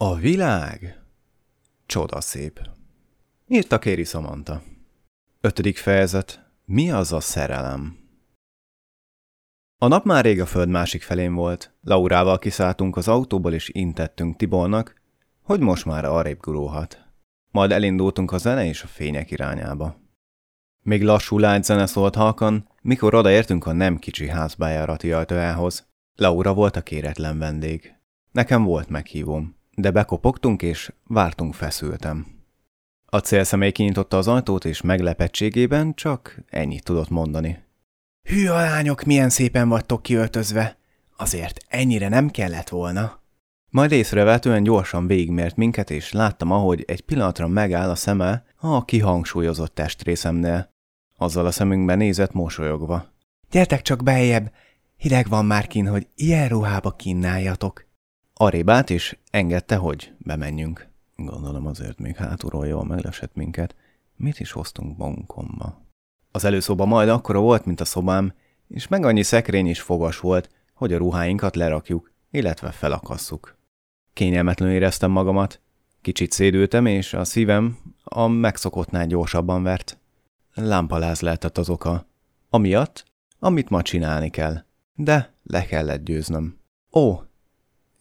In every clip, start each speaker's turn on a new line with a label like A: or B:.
A: A világ csodaszép. Írta Kéri Samantha. Ötödik fejezet. Mi az a szerelem? A nap már rég a föld másik felén volt. Laurával kiszálltunk az autóból és intettünk Tibolnak, hogy most már arrébb gurulhat. Majd elindultunk a zene és a fények irányába. Még lassú lágy zene szólt halkan, mikor odaértünk a nem kicsi házbájárati ajtójához. Laura volt a kéretlen vendég. Nekem volt meghívom de bekopogtunk és vártunk feszültem. A célszemély kinyitotta az ajtót, és meglepettségében csak ennyit tudott mondani. Hű a lányok, milyen szépen vagytok kiöltözve! Azért ennyire nem kellett volna. Majd észrevetően gyorsan végigmért minket, és láttam, ahogy egy pillanatra megáll a szeme a kihangsúlyozott testrészemnél. Azzal a szemünkben nézett mosolyogva. Gyertek csak beljebb, hideg van már kin, hogy ilyen ruhába kinnáljatok. Arrébb állt, és engedte, hogy bemenjünk. Gondolom azért még hátulról jól meglesett minket. Mit is hoztunk magunkomba? Az előszoba majd akkora volt, mint a szobám, és meg annyi szekrény is fogas volt, hogy a ruháinkat lerakjuk, illetve felakasszuk. Kényelmetlenül éreztem magamat, kicsit szédültem, és a szívem a megszokottnál gyorsabban vert. Lámpaláz lehetett az oka. Amiatt, amit ma csinálni kell. De le kellett győznöm. Ó,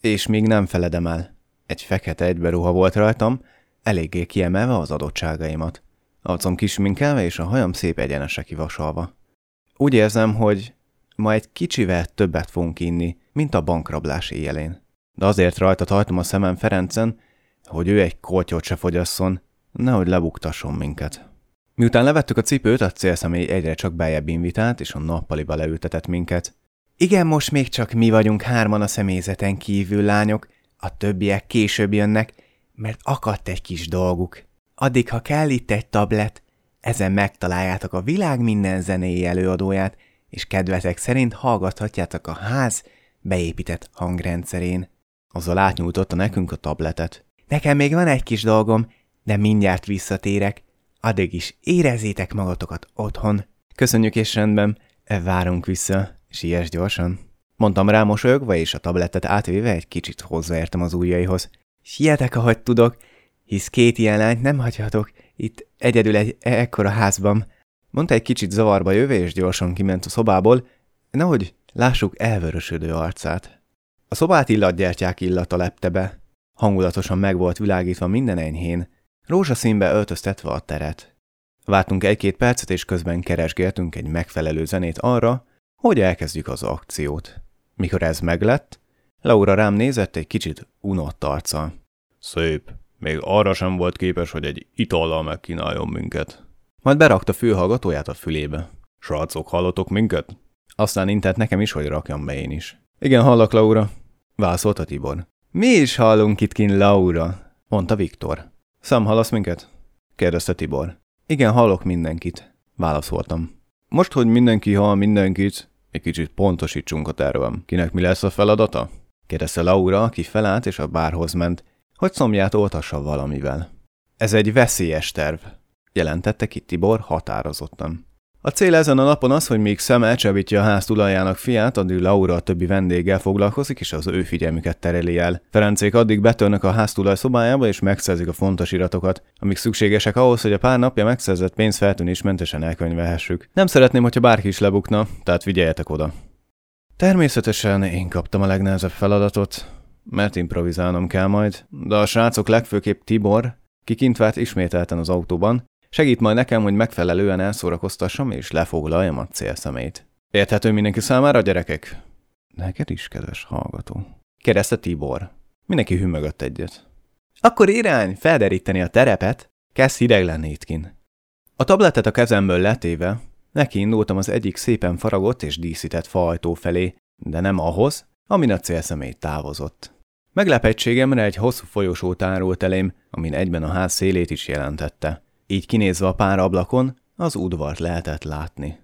A: és még nem feledem el. Egy fekete egyberuha volt rajtam, eléggé kiemelve az adottságaimat. Arcom kisminkelve és a hajam szép egyenesre kivasalva. Úgy érzem, hogy ma egy kicsivel többet fogunk inni, mint a bankrablás éjjelén. De azért rajta tartom a szemem Ferencen, hogy ő egy koltyot se fogyasszon, nehogy lebuktasson minket. Miután levettük a cipőt, a célszemély egyre csak bejebb invitált, és a nappaliba leültetett minket. Igen, most még csak mi vagyunk hárman a személyzeten kívül, lányok, a többiek később jönnek, mert akadt egy kis dolguk. Addig, ha kell itt egy tablet, ezen megtaláljátok a világ minden zenéi előadóját, és kedvetek szerint hallgathatjátok a ház beépített hangrendszerén. Azzal átnyújtotta nekünk a tabletet. Nekem még van egy kis dolgom, de mindjárt visszatérek. Addig is érezzétek magatokat otthon. Köszönjük és rendben, várunk vissza. Siess gyorsan. Mondtam rá mosolyogva, és a tabletet átvéve egy kicsit hozzáértem az ujjaihoz. Sietek, ahogy tudok, hisz két ilyen lányt nem hagyhatok itt egyedül egy ekkora házban. Mondta egy kicsit zavarba jöve, és gyorsan kiment a szobából, nehogy lássuk elvörösödő arcát. A szobát illatgyertyák illata lepte be. Hangulatosan meg volt világítva minden enyhén, rózsaszínbe öltöztetve a teret. Vártunk egy-két percet, és közben keresgéltünk egy megfelelő zenét arra, hogy elkezdjük az akciót. Mikor ez meglett, Laura rám nézett egy kicsit unott arccal. Szép, még arra sem volt képes, hogy egy itallal megkínáljon minket. Majd berakta fülhallgatóját a fülébe. Srácok, hallotok minket? Aztán intett nekem is, hogy rakjam be én is. Igen, hallak, Laura. Válaszolta Tibor. Mi is hallunk itt kin, Laura, mondta Viktor. Szám, hallasz minket? kérdezte Tibor. Igen, hallok mindenkit, válaszoltam. Most, hogy mindenki hall mindenkit, egy kicsit pontosítsunk a tervem. Kinek mi lesz a feladata? kérdezte Laura, aki felállt és a bárhoz ment, hogy szomját oltassa valamivel. Ez egy veszélyes terv, jelentette ki Tibor határozottan. A cél ezen a napon az, hogy még Szem elcsebítje a ház tulajának fiát, addig Laura a többi vendéggel foglalkozik, és az ő figyelmüket tereli el. Ferencék addig betörnek a ház tulaj szobájába, és megszerzik a fontos iratokat, amik szükségesek ahhoz, hogy a pár napja megszerzett pénzt feltűnésmentesen elkönyvelhessük. Nem szeretném, hogyha bárki is lebukna, tehát figyeljetek oda. Természetesen én kaptam a legnehezebb feladatot, mert improvizálnom kell majd, de a srácok legfőképp Tibor, kikint várt ismételten az autóban, Segít majd nekem, hogy megfelelően elszórakoztassam és lefoglaljam a célszemét. Érthető mindenki számára, gyerekek? Neked is, kedves hallgató. Kérdezte Tibor. Mindenki hümögött egyet. Akkor irány, felderíteni a terepet, kezd hideg lenni itkin. A tabletet a kezemből letéve, neki indultam az egyik szépen faragott és díszített faajtó felé, de nem ahhoz, amin a célszemély távozott. Meglepettségemre egy hosszú folyosó tárult elém, amin egyben a ház szélét is jelentette. Így kinézve a pár ablakon, az udvart lehetett látni.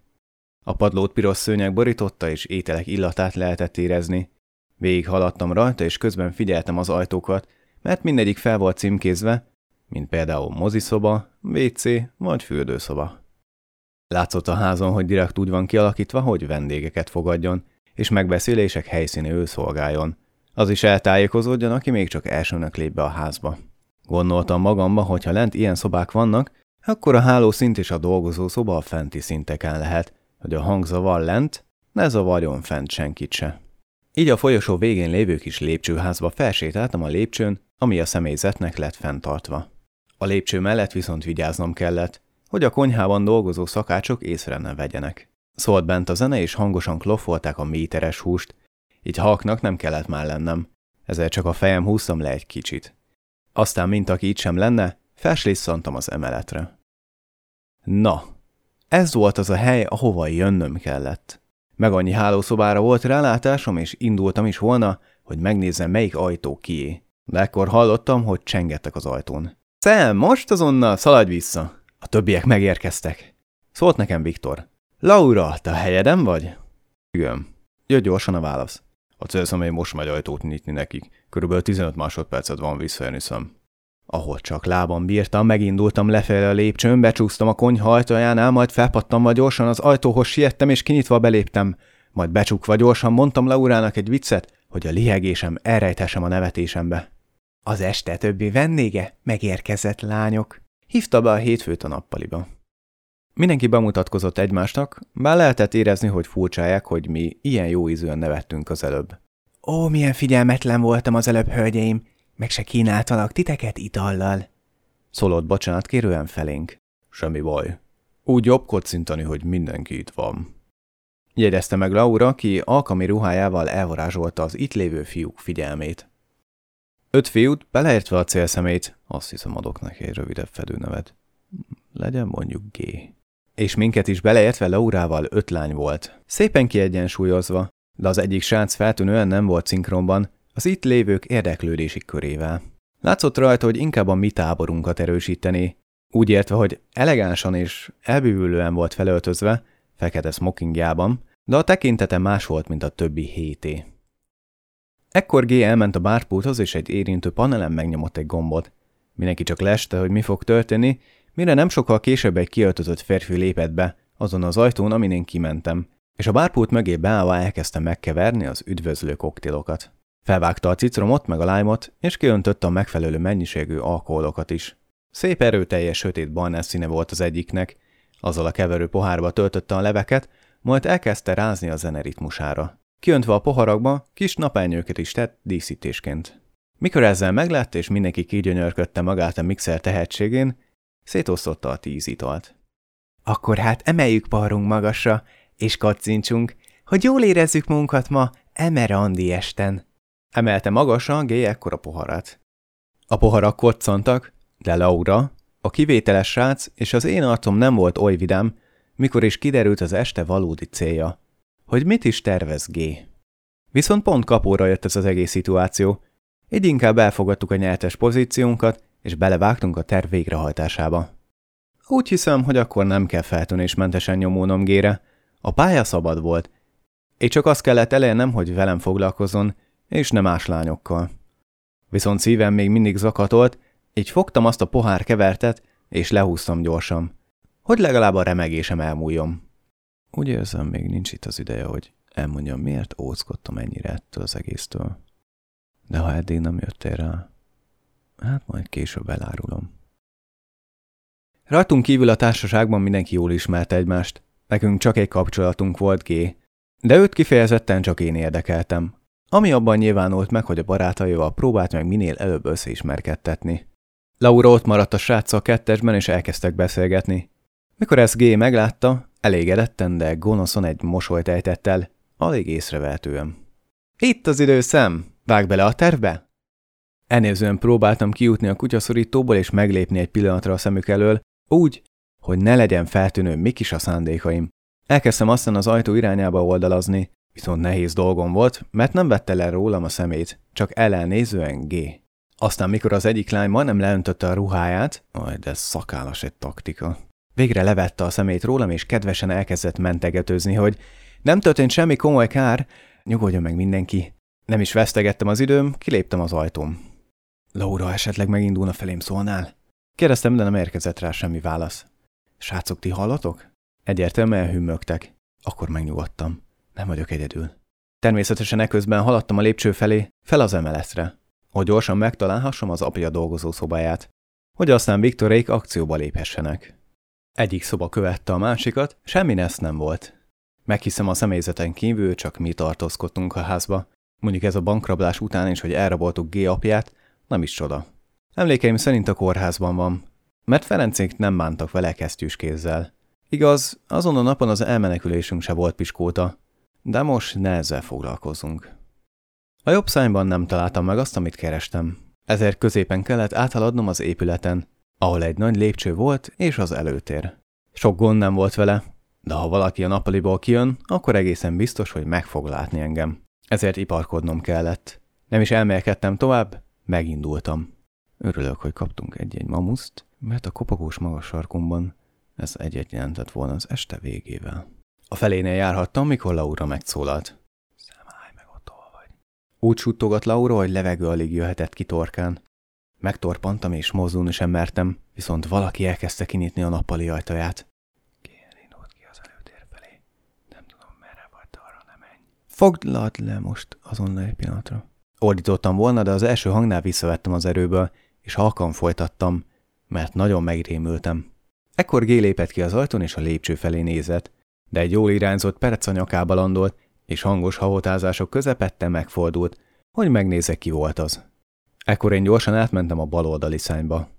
A: A padlót piros szőnyeg borította, és ételek illatát lehetett érezni. Végig haladtam rajta, és közben figyeltem az ajtókat, mert mindegyik fel volt címkézve, mint például moziszoba, WC vagy fürdőszoba. Látszott a házon, hogy direkt úgy van kialakítva, hogy vendégeket fogadjon, és megbeszélések helyszínű szolgáljon. Az is eltájékozódjon, aki még csak elsőnek lép be a házba. Gondoltam magamba, hogy ha lent ilyen szobák vannak, akkor a hálószint és a dolgozó szoba a fenti szinteken lehet, hogy a hangzavar lent, ne zavarjon fent senkit se. Így a folyosó végén lévő kis lépcsőházba felsétáltam a lépcsőn, ami a személyzetnek lett fenntartva. A lépcső mellett viszont vigyáznom kellett, hogy a konyhában dolgozó szakácsok észre ne vegyenek. Szólt bent a zene, és hangosan kloffolták a méteres húst, így halknak nem kellett már lennem, ezzel csak a fejem húztam le egy kicsit. Aztán, mint aki itt sem lenne, felslisszantam az emeletre. Na, ez volt az a hely, ahova jönnöm kellett. Meg annyi hálószobára volt rálátásom, és indultam is volna, hogy megnézzem, melyik ajtó kié. De ekkor hallottam, hogy csengettek az ajtón. Szem, most azonnal szaladj vissza! A többiek megérkeztek. Szólt nekem Viktor. Laura, te a helyeden vagy? Igen. Jött gyorsan a válasz. A célszemély most megy ajtót nyitni nekik. Körülbelül 15 másodpercet van visszajönni szem. Ahol csak lábam bírtam, megindultam lefelé a lépcsőn, becsúsztam a konyha ajtajánál, majd felpattam gyorsan az ajtóhoz siettem, és kinyitva beléptem. Majd becsukva gyorsan mondtam Laurának egy viccet, hogy a lihegésem elrejtessem a nevetésembe. Az este többi vendége megérkezett lányok. Hívta be a hétfőt a nappaliba. Mindenki bemutatkozott egymásnak, bár lehetett érezni, hogy furcsálják, hogy mi ilyen jó ízűen nevettünk az előbb. Ó, milyen figyelmetlen voltam az előbb, hölgyeim, meg se kínáltalak titeket itallal. Szólott bocsánat kérően felénk. Semmi baj. Úgy jobb kocintani, hogy mindenki itt van. Jegyezte meg Laura, ki alkalmi ruhájával elvarázsolta az itt lévő fiúk figyelmét. Öt fiút, beleértve a célszemét, azt hiszem adok neki egy rövidebb fedőnevet. Legyen mondjuk G. És minket is beleértve Laurával öt lány volt. Szépen kiegyensúlyozva, de az egyik srác feltűnően nem volt szinkronban, az itt lévők érdeklődési körével. Látszott rajta, hogy inkább a mi táborunkat erősíteni, úgy értve, hogy elegánsan és elbűvülően volt felöltözve, fekete smokingjában, de a tekintete más volt, mint a többi hété. Ekkor G elment a bárpulthoz, és egy érintő panelen megnyomott egy gombot. Mindenki csak leste, hogy mi fog történni, mire nem sokkal később egy kiöltözött férfi lépett be, azon az ajtón, amin én kimentem, és a bárpult mögé beállva elkezdte megkeverni az üdvözlő koktélokat. Felvágta a citromot meg a lájmot, és kiöntötte a megfelelő mennyiségű alkoholokat is. Szép erőteljes sötét barnás színe volt az egyiknek, azzal a keverő pohárba töltötte a leveket, majd elkezdte rázni a zene ritmusára. Kiöntve a poharakba, kis napelnyőket is tett díszítésként. Mikor ezzel meglett, és mindenki kigyönyörködte magát a mixer tehetségén, szétosztotta a tíz italt. Akkor hát emeljük parunk magasra, és kacincsunk, hogy jól érezzük munkat ma Emerandi esten. Emelte magasra Gay ekkora poharat. A poharak koccantak, de Laura, a kivételes srác és az én arcom nem volt oly vidám, mikor is kiderült az este valódi célja. Hogy mit is tervez G. Viszont pont kapóra jött ez az egész szituáció, így inkább elfogadtuk a nyertes pozíciónkat, és belevágtunk a terv végrehajtásába. Úgy hiszem, hogy akkor nem kell feltűnésmentesen nyomónom Gére. A pálya szabad volt, és csak azt kellett elérnem, hogy velem foglalkozzon, és nem más lányokkal. Viszont szívem még mindig zakatolt, így fogtam azt a pohár kevertet, és lehúztam gyorsan, hogy legalább a remegésem elmúljon. Úgy érzem, még nincs itt az ideje, hogy elmondjam, miért óckodtam ennyire ettől az egésztől. De ha eddig nem jöttél rá, hát majd később elárulom. Rajtunk kívül a társaságban mindenki jól ismerte egymást. Nekünk csak egy kapcsolatunk volt G, de őt kifejezetten csak én érdekeltem, ami abban nyilvánult meg, hogy a barátaival próbált meg minél előbb összeismerkedtetni. Laura ott maradt a sráccal kettesben, és elkezdtek beszélgetni. Mikor ezt G meglátta, elégedetten, de gonoszon egy mosolyt ejtett el, alig észrevehetően. Itt az idő, szem! Vág bele a tervbe? Elnézően próbáltam kijutni a kutyaszorítóból és meglépni egy pillanatra a szemük elől, úgy, hogy ne legyen feltűnő, mik is a szándékaim. Elkezdtem aztán az ajtó irányába oldalazni, viszont nehéz dolgom volt, mert nem vette le rólam a szemét, csak ellennézően G. Aztán, mikor az egyik lány majdnem leöntötte a ruháját, majd ez szakállas egy taktika. Végre levette a szemét rólam, és kedvesen elkezdett mentegetőzni, hogy nem történt semmi komoly kár, nyugodjon meg mindenki. Nem is vesztegettem az időm, kiléptem az ajtóm. Laura esetleg megindulna felém szólnál? Kérdeztem, de nem érkezett rá semmi válasz. Srácok, ti hallatok? Egyértelműen hümmögtek. Akkor megnyugodtam. Nem vagyok egyedül. Természetesen eközben haladtam a lépcső felé, fel az emeletre, hogy gyorsan megtalálhassam az apja dolgozó szobáját, hogy aztán Viktorék akcióba léphessenek. Egyik szoba követte a másikat, semmi nesz nem volt. Meghiszem a személyzeten kívül, csak mi tartózkodtunk a házba. Mondjuk ez a bankrablás után is, hogy elraboltuk G apját, nem is csoda. Emlékeim szerint a kórházban van, mert Ferencék nem bántak vele kesztyűs kézzel. Igaz, azon a napon az elmenekülésünk se volt piskóta, de most ne ezzel foglalkozunk. A jobb szányban nem találtam meg azt, amit kerestem. Ezért középen kellett áthaladnom az épületen, ahol egy nagy lépcső volt, és az előtér. Sok gond nem volt vele, de ha valaki a nappaliból kijön, akkor egészen biztos, hogy meg fog látni engem. Ezért iparkodnom kellett. Nem is elmélkedtem tovább, megindultam. Örülök, hogy kaptunk egy-egy mamuszt, mert a kopogós magas sarkumban ez egy-egy jelentett volna az este végével. A felénél járhattam, mikor Laura megszólalt. Szemállj meg, ott vagy. Úgy suttogott Laura, hogy levegő alig jöhetett ki torkán. Megtorpantam és mozdulni sem mertem, viszont valaki elkezdte kinyitni a nappali ajtaját. indult ki az előtér felé. Nem tudom, merre vagy, de arra nem menj. Fogd le most azonnal egy pillanatra. Ordítottam volna, de az első hangnál visszavettem az erőből, és halkan folytattam, mert nagyon megrémültem. Ekkor G lépett ki az ajtón, és a lépcső felé nézett, de egy jól irányzott perc a nyakába landolt, és hangos havotázások közepette megfordult, hogy megnézze ki volt az. Ekkor én gyorsan átmentem a baloldali szányba.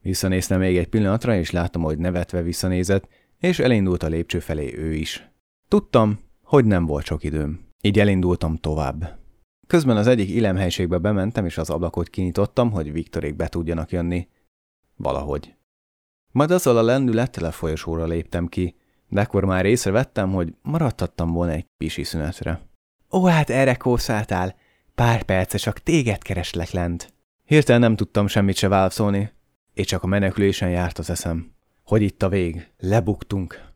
A: Visszanéztem még egy pillanatra, és láttam, hogy nevetve visszanézett, és elindult a lépcső felé ő is. Tudtam, hogy nem volt sok időm. Így elindultam tovább. Közben az egyik ilemhelységbe bementem, és az ablakot kinyitottam, hogy Viktorék be tudjanak jönni. Valahogy. Majd azzal a lendülettel a folyosóra léptem ki, de akkor már észrevettem, hogy maradhattam volna egy pisi szünetre. Ó, hát erre kószáltál. Pár perce csak téged kereslek lent. Hirtelen nem tudtam semmit se válaszolni, és csak a menekülésen járt az eszem. Hogy itt a vég? Lebuktunk.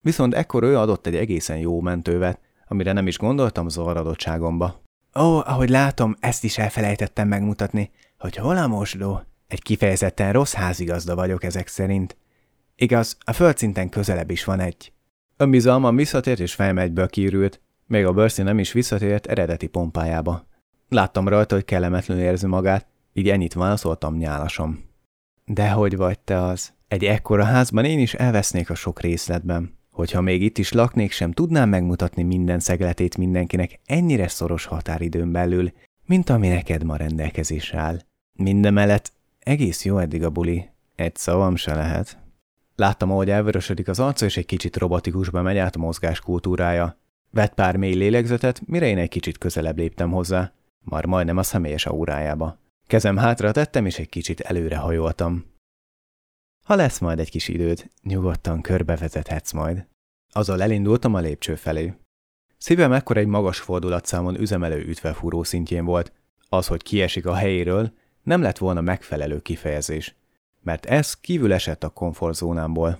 A: Viszont ekkor ő adott egy egészen jó mentővet, amire nem is gondoltam zavarodottságomba. Ó, ahogy látom, ezt is elfelejtettem megmutatni, hogy hol a mosdó. Egy kifejezetten rossz házigazda vagyok ezek szerint. Igaz, a földszinten közelebb is van egy. Önbizalmam visszatért és fejmegyből kiürült, még a bőrszi nem is visszatért eredeti pompájába. Láttam rajta, hogy kellemetlenül érzi magát, így ennyit válaszoltam nyálasom. De hogy vagy te az? Egy ekkora házban én is elvesznék a sok részletben. Hogyha még itt is laknék, sem tudnám megmutatni minden szegletét mindenkinek ennyire szoros határidőn belül, mint ami neked ma rendelkezésre áll. Mindemellett egész jó eddig a buli, egy szavam se lehet. Láttam, ahogy elvörösödik az arca, és egy kicsit robotikusba megy át a mozgás kultúrája. Vett pár mély lélegzetet, mire én egy kicsit közelebb léptem hozzá, már majdnem a személyes aurájába. Kezem hátra tettem, és egy kicsit előre hajoltam. Ha lesz majd egy kis időd, nyugodtan körbevezethetsz majd. Azzal elindultam a lépcső felé. Szívem ekkor egy magas fordulatszámon üzemelő ütvefúró szintjén volt. Az, hogy kiesik a helyéről, nem lett volna megfelelő kifejezés, mert ez kívül esett a komfortzónámból.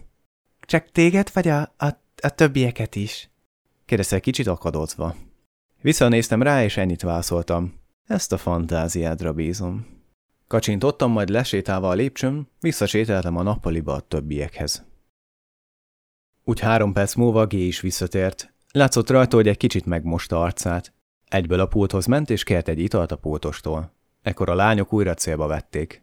A: Csak téged, vagy a, a, a többieket is? kérdezte kicsit akadozva. Visszanéztem rá, és ennyit válaszoltam. Ezt a fantáziádra bízom. Kacsintottam, majd lesétálva a lépcsőn, visszasétáltam a nappaliba a többiekhez. Úgy három perc múlva G is visszatért. Látszott rajta, hogy egy kicsit megmosta arcát. Egyből a pulthoz ment, és kért egy italt a pultostól. Ekkor a lányok újra célba vették.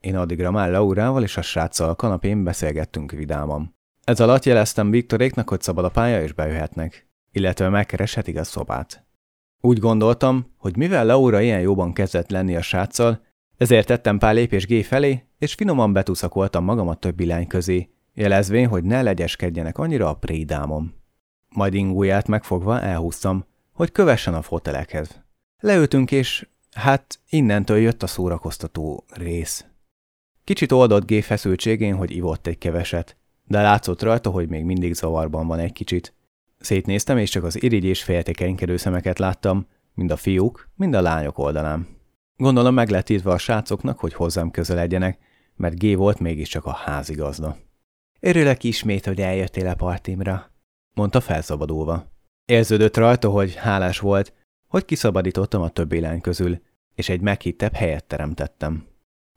A: Én addigra már Laurával és a sráccal a kanapén beszélgettünk vidáman. Ez alatt jeleztem Viktoréknak, hogy szabad a pálya és bejöhetnek, illetve megkereshetik a szobát. Úgy gondoltam, hogy mivel Laura ilyen jóban kezdett lenni a sráccal, ezért tettem pár lépés G felé, és finoman betuszakoltam magam a többi lány közé, jelezvén, hogy ne legyeskedjenek annyira a prédámom. Majd ingúját megfogva elhúztam, hogy kövessen a fotelekhez. Leültünk, és hát innentől jött a szórakoztató rész. Kicsit oldott G feszültségén, hogy ivott egy keveset, de látszott rajta, hogy még mindig zavarban van egy kicsit. Szétnéztem, és csak az irigy és féltékenykedő szemeket láttam, mind a fiúk, mind a lányok oldalán. Gondolom meg lett írva a srácoknak, hogy hozzám közeledjenek, mert G volt mégiscsak a házigazda. Örülök ismét, hogy eljöttél a partimra, mondta felszabadulva. Érződött rajta, hogy hálás volt, hogy kiszabadítottam a többi lány közül, és egy meghittebb helyet teremtettem.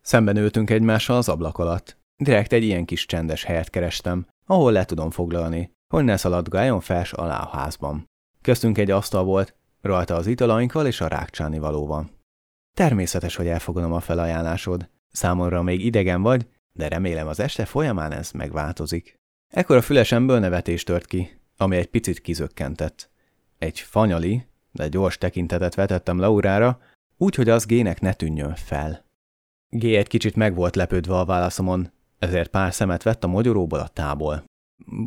A: Szemben ültünk egymással az ablak alatt. Direkt egy ilyen kis csendes helyet kerestem, ahol le tudom foglalni, hogy ne szaladgáljon fels alá a házban. Köztünk egy asztal volt, rajta az italainkkal és a rákcsáni valóval. Természetes, hogy elfogadom a felajánlásod. Számomra még idegen vagy, de remélem az este folyamán ez megváltozik. Ekkor a fülesemből nevetés tört ki, ami egy picit kizökkentett. Egy fanyali, de gyors tekintetet vetettem Laurára, úgy, hogy az Gének ne tűnjön fel. G egy kicsit meg volt lepődve a válaszomon, ezért pár szemet vett a mogyoróból a tából.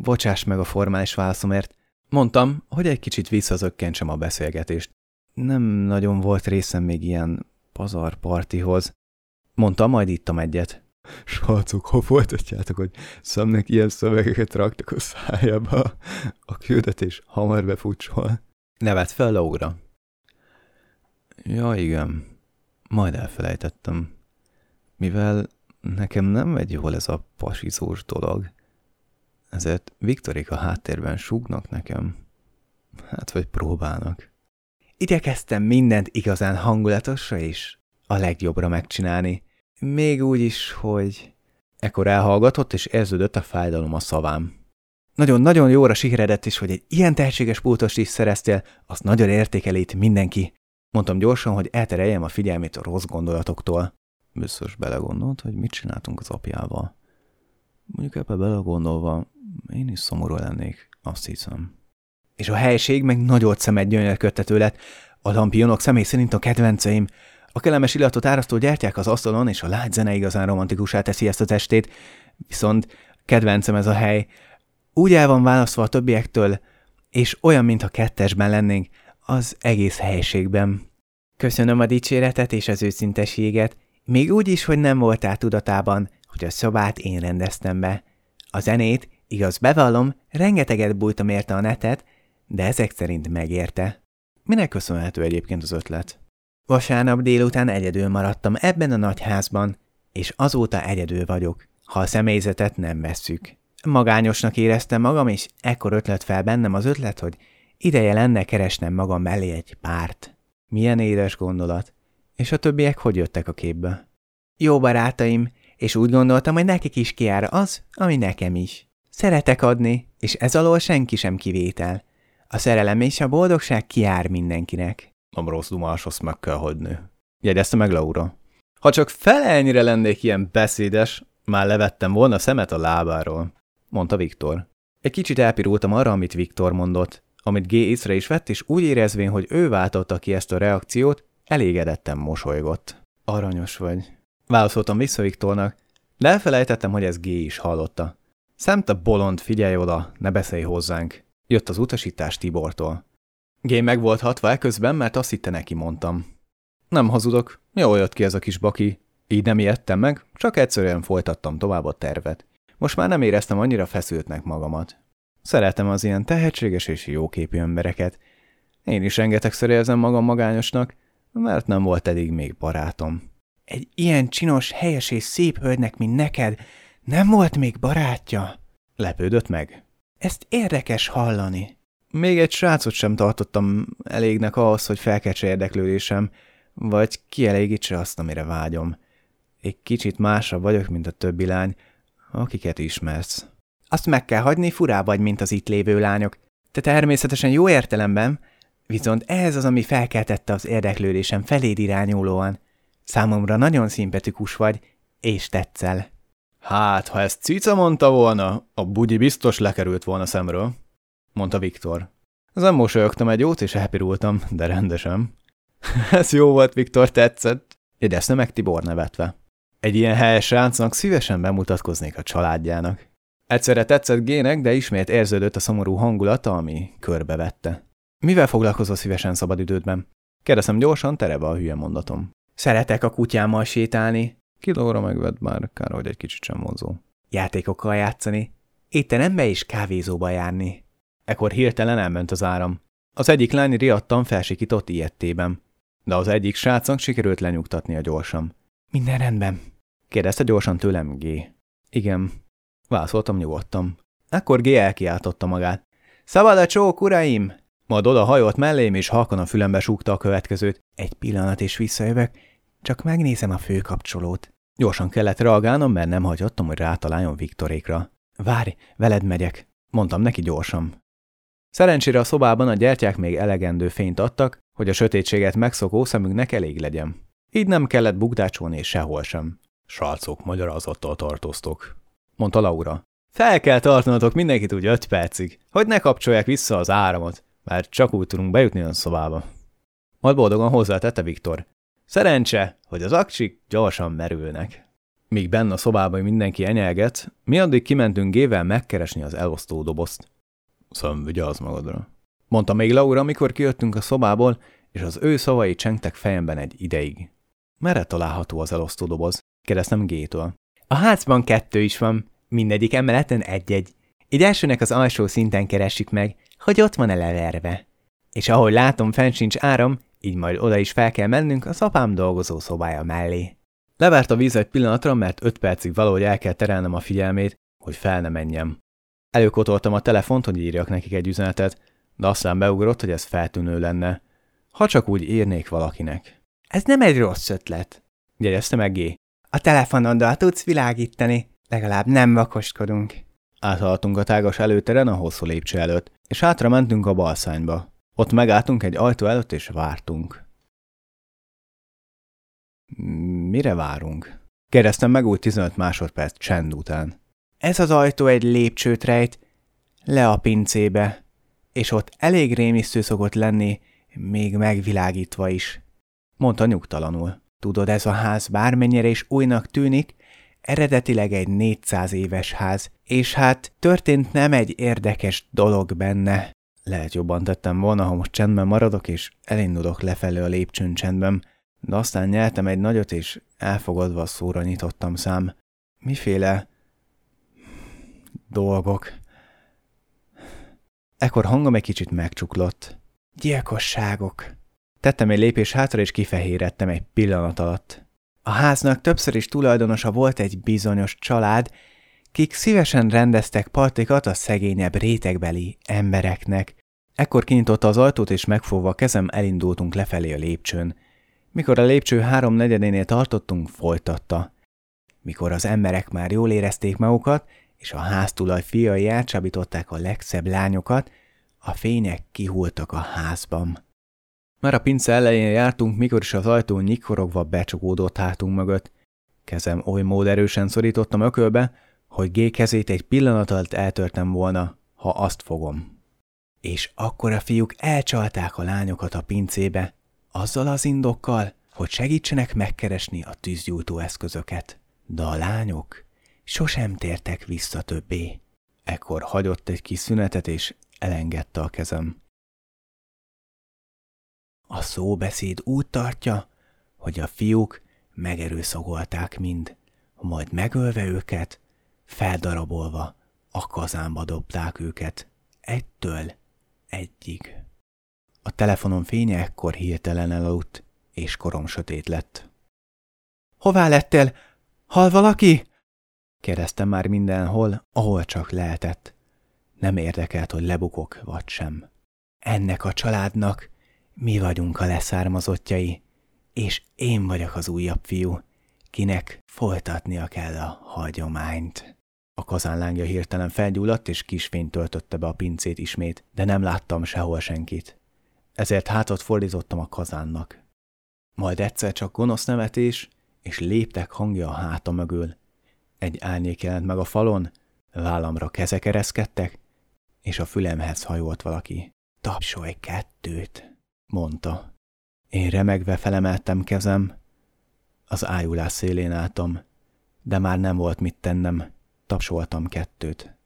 A: Bocsáss meg a formális válaszomért. Mondtam, hogy egy kicsit visszazökkentsem a beszélgetést. Nem nagyon volt részem még ilyen pazar partihoz. Mondtam, majd ittam egyet. Srácok, ha folytatjátok, hogy szemnek ilyen szövegeket raktak a szájába, a küldetés hamar befutsol. Nevet fel Laura. Ja, igen. Majd elfelejtettem. Mivel nekem nem megy jól ez a pasizós dolog, ezért Viktorika háttérben súgnak nekem. Hát, vagy próbálnak. Igyekeztem mindent igazán hangulatosra is a legjobbra megcsinálni. Még úgy is, hogy... Ekkor elhallgatott, és érződött a fájdalom a szavám. Nagyon-nagyon jóra sikeredett is, hogy egy ilyen tehetséges pultost is szereztél, azt nagyon értékelít mindenki. Mondtam gyorsan, hogy eltereljem a figyelmét a rossz gondolatoktól. Biztos belegondolt, hogy mit csináltunk az apjával. Mondjuk ebbe belegondolva, én is szomorú lennék, azt hiszem. És a helység meg nagyot szemet gyönyörködtető lett. A lampionok személy szerint a kedvenceim. A kellemes illatot árasztó gyertyák az asztalon, és a lágy zene igazán romantikusá teszi ezt a testét. Viszont kedvencem ez a hely. Úgy el van választva a többiektől, és olyan, mintha kettesben lennénk, az egész helységben. Köszönöm a dicséretet és az őszintességet, még úgy is, hogy nem voltál tudatában, hogy a szobát én rendeztem be. A zenét, igaz bevallom, rengeteget bújtam érte a netet, de ezek szerint megérte. Minek köszönhető egyébként az ötlet? Vasárnap délután egyedül maradtam ebben a nagy házban, és azóta egyedül vagyok, ha a személyzetet nem vesszük. Magányosnak éreztem magam, és ekkor ötlet fel bennem az ötlet, hogy ideje lenne keresnem magam mellé egy párt. Milyen édes gondolat. És a többiek hogy jöttek a képbe? Jó barátaim, és úgy gondoltam, hogy nekik is kiára az, ami nekem is. Szeretek adni, és ez alól senki sem kivétel. A szerelem és a boldogság kiár mindenkinek. A rossz azt meg kell hagyni. Jegyezte meg Laura. Ha csak felelnyire lennék ilyen beszédes, már levettem volna szemet a lábáról, mondta Viktor. Egy kicsit elpirultam arra, amit Viktor mondott, amit G észre is vett, és úgy érezvén, hogy ő váltotta ki ezt a reakciót, elégedetten mosolygott. Aranyos vagy. Válaszoltam vissza Viktornak, de elfelejtettem, hogy ez G is hallotta. Szemte bolond, figyelj oda, ne beszélj hozzánk. Jött az utasítás Tibortól. G meg volt hatva eközben, mert azt hitte neki mondtam. Nem hazudok, jól jött ki ez a kis baki. Így nem ijedtem meg, csak egyszerűen folytattam tovább a tervet. Most már nem éreztem annyira feszültnek magamat. Szeretem az ilyen tehetséges és jóképű embereket. Én is rengetegszer érzem magam magányosnak, mert nem volt eddig még barátom. Egy ilyen csinos, helyes és szép hölgynek, mint neked, nem volt még barátja? Lepődött meg. Ezt érdekes hallani. Még egy srácot sem tartottam elégnek ahhoz, hogy felkecse érdeklődésem, vagy kielégítse azt, amire vágyom. Egy kicsit másabb vagyok, mint a többi lány, akiket ismersz. Azt meg kell hagyni, furá vagy, mint az itt lévő lányok. Te természetesen jó értelemben, viszont ez az, ami felkeltette az érdeklődésem feléd irányulóan. Számomra nagyon szimpatikus vagy, és tetszel. Hát, ha ezt cica mondta volna, a bugyi biztos lekerült volna szemről, mondta Viktor. Nem mosolyogtam egy jót, és elpirultam, de rendesen. Ez jó volt, Viktor, tetszett. Jegyezte meg Tibor nevetve. Egy ilyen helyes ráncnak szívesen bemutatkoznék a családjának. Egyszerre tetszett Gének, de ismét érződött a szomorú hangulata, ami körbevette. Mivel foglalkozol szívesen szabadidődben? Kérdezem gyorsan, tereve a hülye mondatom. Szeretek a kutyámmal sétálni. Kilóra megvett már, kár, hogy egy kicsit sem vonzó. Játékokkal játszani. Étterembe és kávézóba járni. Ekkor hirtelen elment az áram. Az egyik lány riadtan felsikított ilyettében. De az egyik srácnak sikerült lenyugtatnia gyorsan. Minden rendben? kérdezte gyorsan tőlem G. Igen. Válaszoltam nyugodtan. Ekkor G elkiáltotta magát. Szabad a csók, uraim! Majd oda hajolt mellém, és halkan a fülembe súgta a következőt. Egy pillanat, és visszajövök. Csak megnézem a főkapcsolót. Gyorsan kellett reagálnom, mert nem hagyottam, hogy rátaláljon Viktorékra. Várj, veled megyek, mondtam neki gyorsan. Szerencsére a szobában a gyertyák még elegendő fényt adtak, hogy a sötétséget megszokó szemünknek elég legyen. Így nem kellett bukdácsolni sehol sem. Srácok, magyarázattal tartoztok, mondta Laura. Fel kell tartanatok mindenkit úgy öt percig, hogy ne kapcsolják vissza az áramot, mert csak úgy tudunk bejutni a szobába. Majd boldogan hozzátette Viktor. Szerencse, hogy az aksik gyorsan merülnek. Míg benne a szobában mindenki enyelget, mi addig kimentünk gével megkeresni az elosztó dobozt. Szem, vigyázz magadra. Mondta még Laura, amikor kijöttünk a szobából, és az ő szavai csengtek fejemben egy ideig. Merre található az elosztó doboz? Kérdeztem Gétől. A házban kettő is van, mindegyik emeleten egy-egy. Így elsőnek az alsó szinten keressük meg, hogy ott van-e leverve. És ahogy látom, fent sincs áram, így majd oda is fel kell mennünk az apám dolgozó szobája mellé. Levárt a víz egy pillanatra, mert öt percig valahogy el kell terelnem a figyelmét, hogy fel ne menjem. Előkotoltam a telefont, hogy írjak nekik egy üzenetet, de aztán beugrott, hogy ez feltűnő lenne. Ha csak úgy írnék valakinek. Ez nem egy rossz ötlet, jegyezte meg G. A telefonoddal tudsz világítani, legalább nem vakoskodunk. Áthaladtunk a tágas előteren a hosszú lépcső előtt, és hátra mentünk a balszányba. Ott megálltunk egy ajtó előtt, és vártunk. Mire várunk? Kérdeztem meg úgy 15 másodperc csend után. Ez az ajtó egy lépcsőt rejt, le a pincébe, és ott elég rémisztő szokott lenni, még megvilágítva is. Mondta nyugtalanul. Tudod, ez a ház bármennyire is újnak tűnik, eredetileg egy 400 éves ház, és hát történt nem egy érdekes dolog benne. Lehet jobban tettem volna, ha most csendben maradok, és elindulok lefelé a lépcsőn csendben, de aztán nyeltem egy nagyot, és elfogadva szóra nyitottam szám. Miféle dolgok? Ekkor hangom egy kicsit megcsuklott. Gyilkosságok. Tettem egy lépés hátra, és kifehérettem egy pillanat alatt. A háznak többször is tulajdonosa volt egy bizonyos család, kik szívesen rendeztek partikat a szegényebb rétegbeli embereknek. Ekkor kinyitotta az ajtót, és megfogva kezem elindultunk lefelé a lépcsőn. Mikor a lépcső három negyedénél tartottunk, folytatta. Mikor az emberek már jól érezték magukat, és a háztulaj fiai elcsábították a legszebb lányokat, a fények kihultak a házban. Már a pince elején jártunk, mikor is az ajtó nyikorogva becsukódott hátunk mögött. Kezem oly mód erősen szorítottam ökölbe, hogy G egy pillanat alatt eltörtem volna, ha azt fogom. És akkor a fiúk elcsalták a lányokat a pincébe, azzal az indokkal, hogy segítsenek megkeresni a tűzgyújtó eszközöket. De a lányok sosem tértek vissza többé. Ekkor hagyott egy kis szünetet, és elengedte a kezem. A szóbeszéd úgy tartja, hogy a fiúk megerőszagolták mind, majd megölve őket, feldarabolva a kazánba dobták őket, egytől egyig. A telefonon fénye ekkor hirtelen elaludt, és korom sötét lett. Hová lettél? Hal valaki? Kérdeztem már mindenhol, ahol csak lehetett. Nem érdekelt, hogy lebukok vagy sem. Ennek a családnak mi vagyunk a leszármazottjai, és én vagyok az újabb fiú, kinek folytatnia kell a hagyományt. A kazánlángja hirtelen felgyulladt, és kisfény töltötte be a pincét ismét, de nem láttam sehol senkit. Ezért hátat fordítottam a kazánnak. Majd egyszer csak gonosz nevetés, és léptek hangja a háta mögül. Egy árnyék jelent meg a falon, vállamra kezek ereszkedtek, és a fülemhez hajolt valaki. Tapsolj kettőt! mondta. Én remegve felemeltem kezem, az ájulás szélén álltam, de már nem volt mit tennem, tapsoltam kettőt.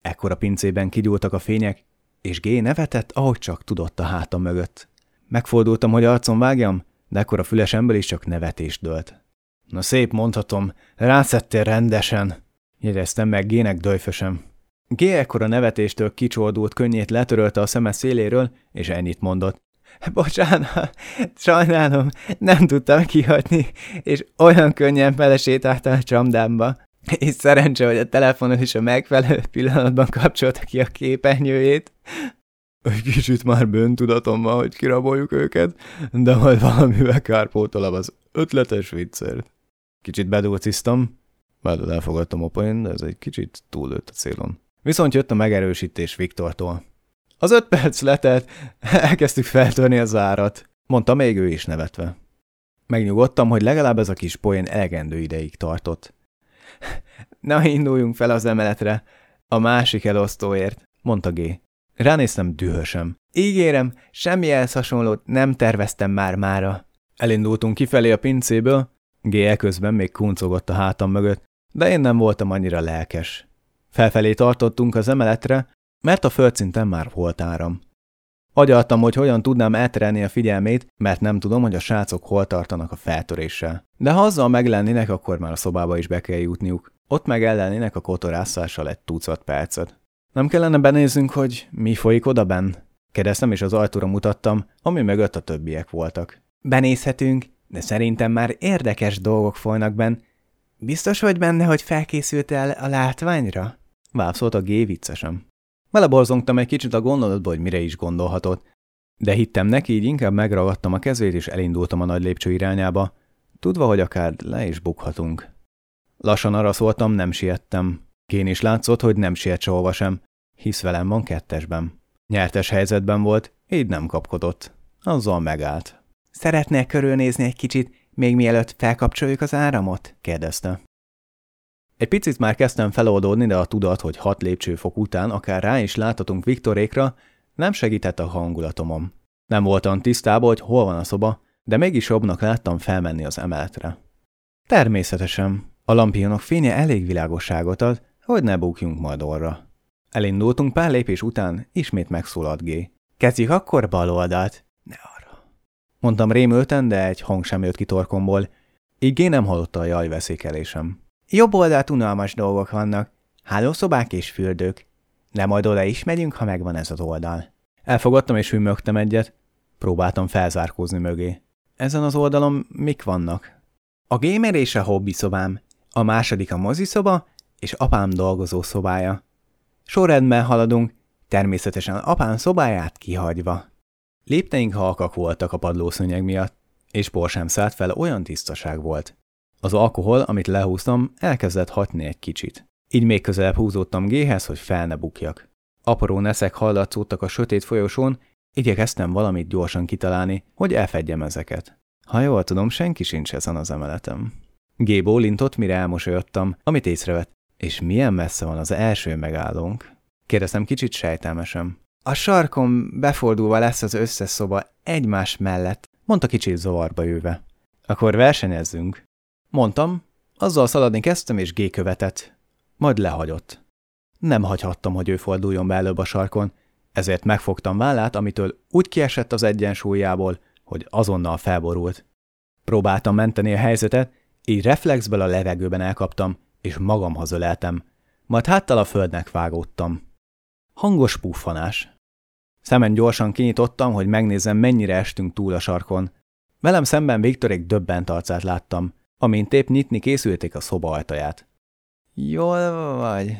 A: Ekkor a pincében kigyúltak a fények, és G nevetett, ahogy csak tudott a hátam mögött. Megfordultam, hogy arcon vágjam, de ekkor a fülesemből is csak nevetés dőlt. Na szép, mondhatom, rászettél rendesen, jegyeztem meg Gének döjfösem. G ekkor a nevetéstől kicsordult könnyét letörölte a szeme széléről, és ennyit mondott. Bocsánat, sajnálom, nem tudtam kihagyni, és olyan könnyen belesétáltam a csamdámba. És szerencse, hogy a telefonon is a megfelelő pillanatban kapcsolta ki a képernyőjét. Egy kicsit már bőntudatom van, hogy kiraboljuk őket, de majd valamivel kárpótolom az ötletes viccert. Kicsit bedulciztam, már elfogadtam a poén, de ez egy kicsit túlőtt a célon. Viszont jött a megerősítés Viktortól. Az öt perc letelt, elkezdtük feltörni az árat, mondta még ő is nevetve. Megnyugodtam, hogy legalább ez a kis poén elegendő ideig tartott. Na, induljunk fel az emeletre, a másik elosztóért, mondta G. Ránéztem dühösem. Ígérem, semmi ehhez hasonlót nem terveztem már mára. Elindultunk kifelé a pincéből, G. közben még kuncogott a hátam mögött, de én nem voltam annyira lelkes. Felfelé tartottunk az emeletre, mert a földszinten már volt áram. Agyaltam, hogy hogyan tudnám elterelni a figyelmét, mert nem tudom, hogy a srácok hol tartanak a feltöréssel. De ha azzal meglennének, akkor már a szobába is be kell jutniuk. Ott meg ellennének a kotorászással egy tucat percet. Nem kellene benézzünk, hogy mi folyik oda benn? Kérdeztem, és az ajtóra mutattam, ami mögött a többiek voltak. Benézhetünk, de szerintem már érdekes dolgok folynak benn. Biztos vagy benne, hogy felkészültél a látványra? Válaszolt a G viccesen. Beleborzongtam egy kicsit a gondolatba, hogy mire is gondolhatott, de hittem neki, így inkább megragadtam a kezét, és elindultam a nagy lépcső irányába, tudva, hogy akár le is bukhatunk. Lassan arra szóltam, nem siettem. Kén is látszott, hogy nem siet sehova sem, hisz velem van kettesben. Nyertes helyzetben volt, így nem kapkodott. Azzal megállt. Szeretnél körülnézni egy kicsit, még mielőtt felkapcsoljuk az áramot? kérdezte. Egy picit már kezdtem feloldódni, de a tudat, hogy hat lépcsőfok után akár rá is láthatunk Viktorékra, nem segített a hangulatomon. Nem voltam tisztában, hogy hol van a szoba, de mégis jobbnak láttam felmenni az emeletre. Természetesen, a lampionok fénye elég világosságot ad, hogy ne bukjunk majd orra. Elindultunk pár lépés után, ismét megszólalt G. Kezdjük akkor bal oldalt. Ne arra. Mondtam rémülten, de egy hang sem jött ki torkomból, így G nem hallotta a jajveszékelésem. Jobb oldalt unalmas dolgok vannak. Hálószobák és fürdők. De majd oda is megyünk, ha megvan ez az oldal. Elfogadtam és hümmögtem egyet. Próbáltam felzárkózni mögé. Ezen az oldalon mik vannak? A gamer és a hobbi szobám. A második a moziszoba, és apám dolgozó szobája. Sorrendben haladunk, természetesen apám szobáját kihagyva. Lépteink halkak voltak a padlószőnyeg miatt, és por sem szállt fel, olyan tisztaság volt. Az alkohol, amit lehúztam, elkezdett hatni egy kicsit. Így még közelebb húzódtam géhez, hogy fel ne bukjak. Apró neszek hallatszódtak a sötét folyosón, igyekeztem valamit gyorsan kitalálni, hogy elfedjem ezeket. Ha jól tudom, senki sincs ezen az emeletem. G bólintott, mire elmosolyodtam, amit észrevett. És milyen messze van az első megállónk? Kérdeztem kicsit sejtelmesen. A sarkon befordulva lesz az összes szoba egymás mellett, mondta kicsit zavarba jöve. Akkor versenyezzünk. Mondtam, azzal szaladni kezdtem, és G követett. Majd lehagyott. Nem hagyhattam, hogy ő forduljon be előbb a sarkon, ezért megfogtam vállát, amitől úgy kiesett az egyensúlyából, hogy azonnal felborult. Próbáltam menteni a helyzetet, így reflexből a levegőben elkaptam, és magamhoz öleltem, majd háttal a földnek vágódtam. Hangos puffanás. Szemen gyorsan kinyitottam, hogy megnézzem, mennyire estünk túl a sarkon. Velem szemben Viktorék döbbent arcát láttam, amint épp nyitni készülték a szoba ajtaját. Jól vagy?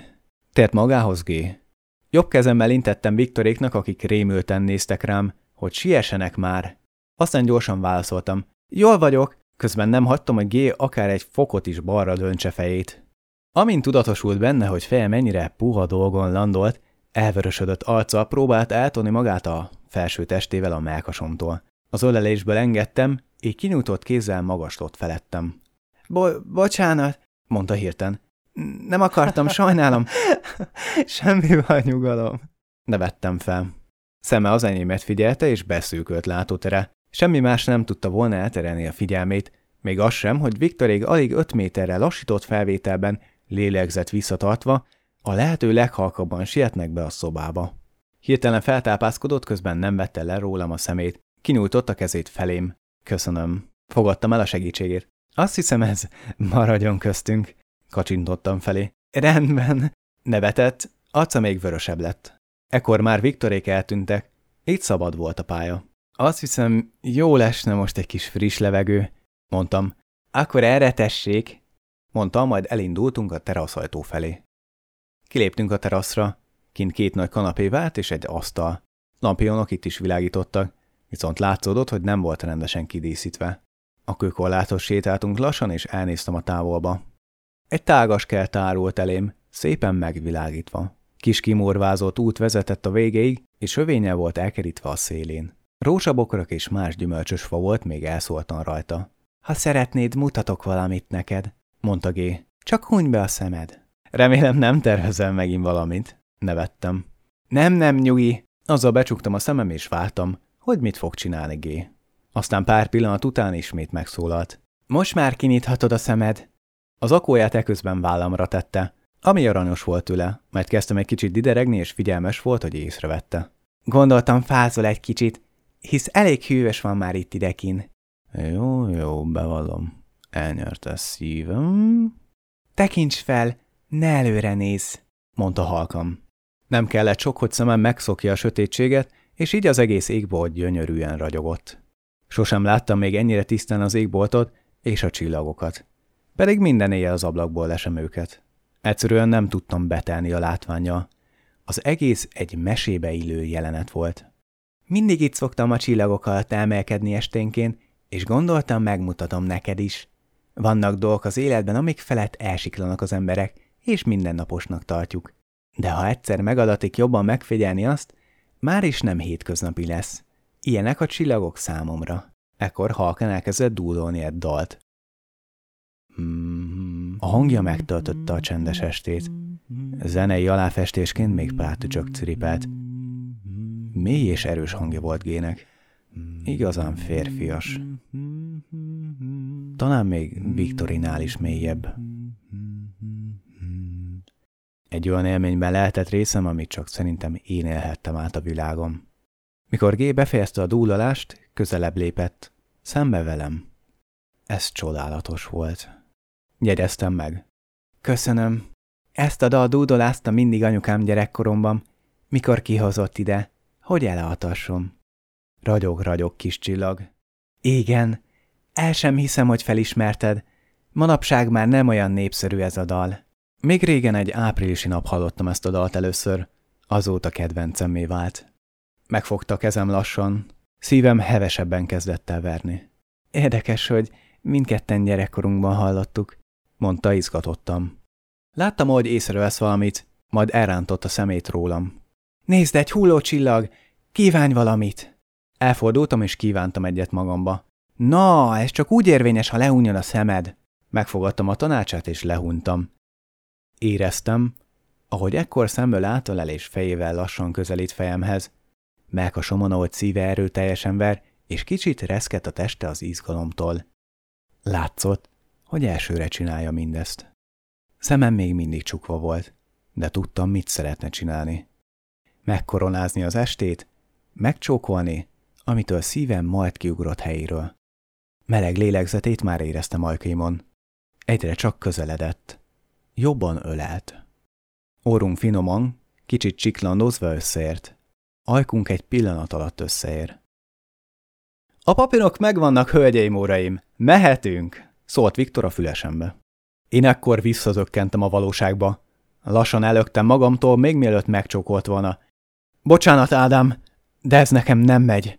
A: Tért magához G. Jobb kezemmel intettem Viktoréknak, akik rémülten néztek rám, hogy siessenek már. Aztán gyorsan válaszoltam. Jól vagyok, közben nem hagytam, hogy G akár egy fokot is balra döntse fejét. Amint tudatosult benne, hogy feje mennyire puha dolgon landolt, elvörösödött arccal próbált eltonni magát a felső testével a melkasomtól. Az ölelésből engedtem, így kinyújtott kézzel magaslott felettem. Bo- bocsánat, mondta hirtelen. Nem akartam, sajnálom. Semmi baj, nyugalom. Nevettem fel. Szeme az enyémet figyelte, és beszűkölt látótere. Semmi más nem tudta volna elterelni a figyelmét, még az sem, hogy Viktorég alig öt méterre lassított felvételben, lélegzett visszatartva, a lehető leghalkabban sietnek be a szobába. Hirtelen feltápászkodott, közben nem vette le rólam a szemét. Kinyújtott a kezét felém. Köszönöm. Fogadtam el a segítségét. Azt hiszem ez maradjon köztünk, kacsintottam felé. Rendben. Nevetett, arca még vörösebb lett. Ekkor már Viktorék eltűntek, így szabad volt a pálya. Azt hiszem, jó lesne most egy kis friss levegő, mondtam. Akkor erre tessék, mondtam, majd elindultunk a teraszajtó felé. Kiléptünk a teraszra, kint két nagy kanapé vált és egy asztal. Lampionok itt is világítottak, viszont látszódott, hogy nem volt rendesen kidíszítve. A kőkorlátos sétáltunk lassan, és elnéztem a távolba. Egy tágas kert árult elém, szépen megvilágítva. Kis kimorvázott út vezetett a végéig, és övényel volt elkerítve a szélén. Rózsabokrak és más gyümölcsös fa volt még elszóltan rajta. Ha szeretnéd, mutatok valamit neked, mondta G. Csak huny be a szemed. Remélem nem tervezel megint valamit. Nevettem. Nem, nem, nyugi. Azzal becsuktam a szemem és vártam, hogy mit fog csinálni G. Aztán pár pillanat után ismét megszólalt. Most már kinyithatod a szemed. Az akóját eközben vállamra tette, ami aranyos volt tőle, mert kezdtem egy kicsit dideregni, és figyelmes volt, hogy észrevette. Gondoltam, fázol egy kicsit, hisz elég hűvös van már itt idekin. Jó, jó, bevallom. Elnyerte szívem. Tekints fel, ne előre néz, mondta halkam. Nem kellett sok, hogy szemem megszokja a sötétséget, és így az egész égbolt gyönyörűen ragyogott. Sosem láttam még ennyire tisztán az égboltot és a csillagokat. Pedig minden éjjel az ablakból lesem őket. Egyszerűen nem tudtam betelni a látványa. Az egész egy mesébe illő jelenet volt. Mindig itt szoktam a csillagok alatt emelkedni esténként, és gondoltam, megmutatom neked is. Vannak dolgok az életben, amik felett elsiklanak az emberek, és mindennaposnak tartjuk. De ha egyszer megadatik jobban megfigyelni azt, már is nem hétköznapi lesz. Ilyenek a csillagok számomra. Ekkor halkan elkezdett dúdolni egy dalt. A hangja megtöltötte a csendes estét. Zenei aláfestésként még csak ciripelt. Mély és erős hangja volt Gének. Igazán férfias. Talán még Viktorinál is mélyebb. Egy olyan élményben lehetett részem, amit csak szerintem én élhettem át a világom. Mikor G befejezte a dúlalást, közelebb lépett, szembe velem. Ez csodálatos volt. Jegyeztem meg. Köszönöm. Ezt a dal dúdolázta mindig anyukám gyerekkoromban, mikor kihozott ide, hogy elhatassom. Ragyog, ragyog kis csillag. Igen, el sem hiszem, hogy felismerted. Manapság már nem olyan népszerű ez a dal. Még régen egy áprilisi nap hallottam ezt a dalt először, azóta kedvencemmé vált. Megfogta kezem lassan, szívem hevesebben kezdett el verni. Érdekes, hogy mindketten gyerekkorunkban hallottuk, mondta izgatottam. Láttam, hogy észrevesz valamit, majd elrántott a szemét rólam. Nézd, egy hullócsillag! Kívánj valamit! Elfordultam és kívántam egyet magamba. Na, ez csak úgy érvényes, ha leunjon a szemed. Megfogadtam a tanácsát és lehuntam. Éreztem, ahogy ekkor szemből átölel és fejével lassan közelít fejemhez. Melkasom ahogy szíve erőteljesen ver, és kicsit reszket a teste az izgalomtól. Látszott, hogy elsőre csinálja mindezt. Szemem még mindig csukva volt, de tudtam, mit szeretne csinálni. Megkoronázni az estét, megcsókolni, amitől szívem majd kiugrott helyéről. Meleg lélegzetét már éreztem ajkaimon. Egyre csak közeledett. Jobban ölelt. Órunk finoman, kicsit csiklandozva összeért. Ajkunk egy pillanat alatt összeér. A papírok megvannak, hölgyeim, óraim! Mehetünk! szólt Viktor a fülesembe. Én ekkor visszazökkentem a valóságba. Lassan elöktem magamtól, még mielőtt megcsókolt volna. Bocsánat, Ádám, de ez nekem nem megy.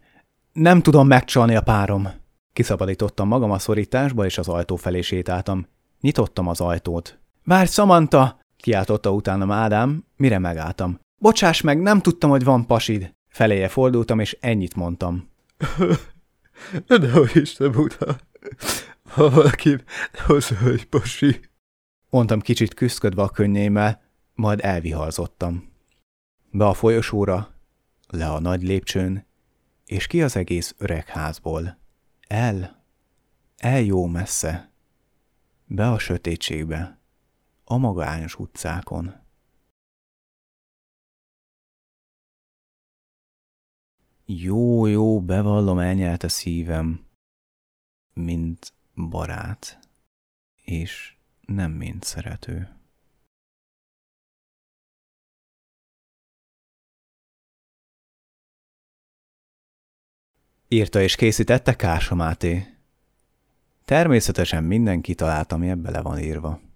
A: Nem tudom megcsalni a párom. Kiszabadítottam magam a szorításba, és az ajtó felé sétáltam. Nyitottam az ajtót. Várj, Samantha! kiáltotta utánam Ádám, mire megálltam. Bocsáss meg, nem tudtam, hogy van pasid. Feléje fordultam, és ennyit mondtam.
B: De hogy is te buta. Ha valaki hozza egy pasi.
A: Mondtam kicsit küzdködve a könnyémmel, majd elvihalzottam. Be a folyosóra, le a nagy lépcsőn, és ki az egész öreg házból. El, el jó messze, be a sötétségbe, a magányos utcákon. Jó, jó, bevallom, elnyelt a szívem, mint barát, és nem mint szerető. Írta és készítette Kársa Máté. Természetesen mindenki találta, ami ebbe le van írva.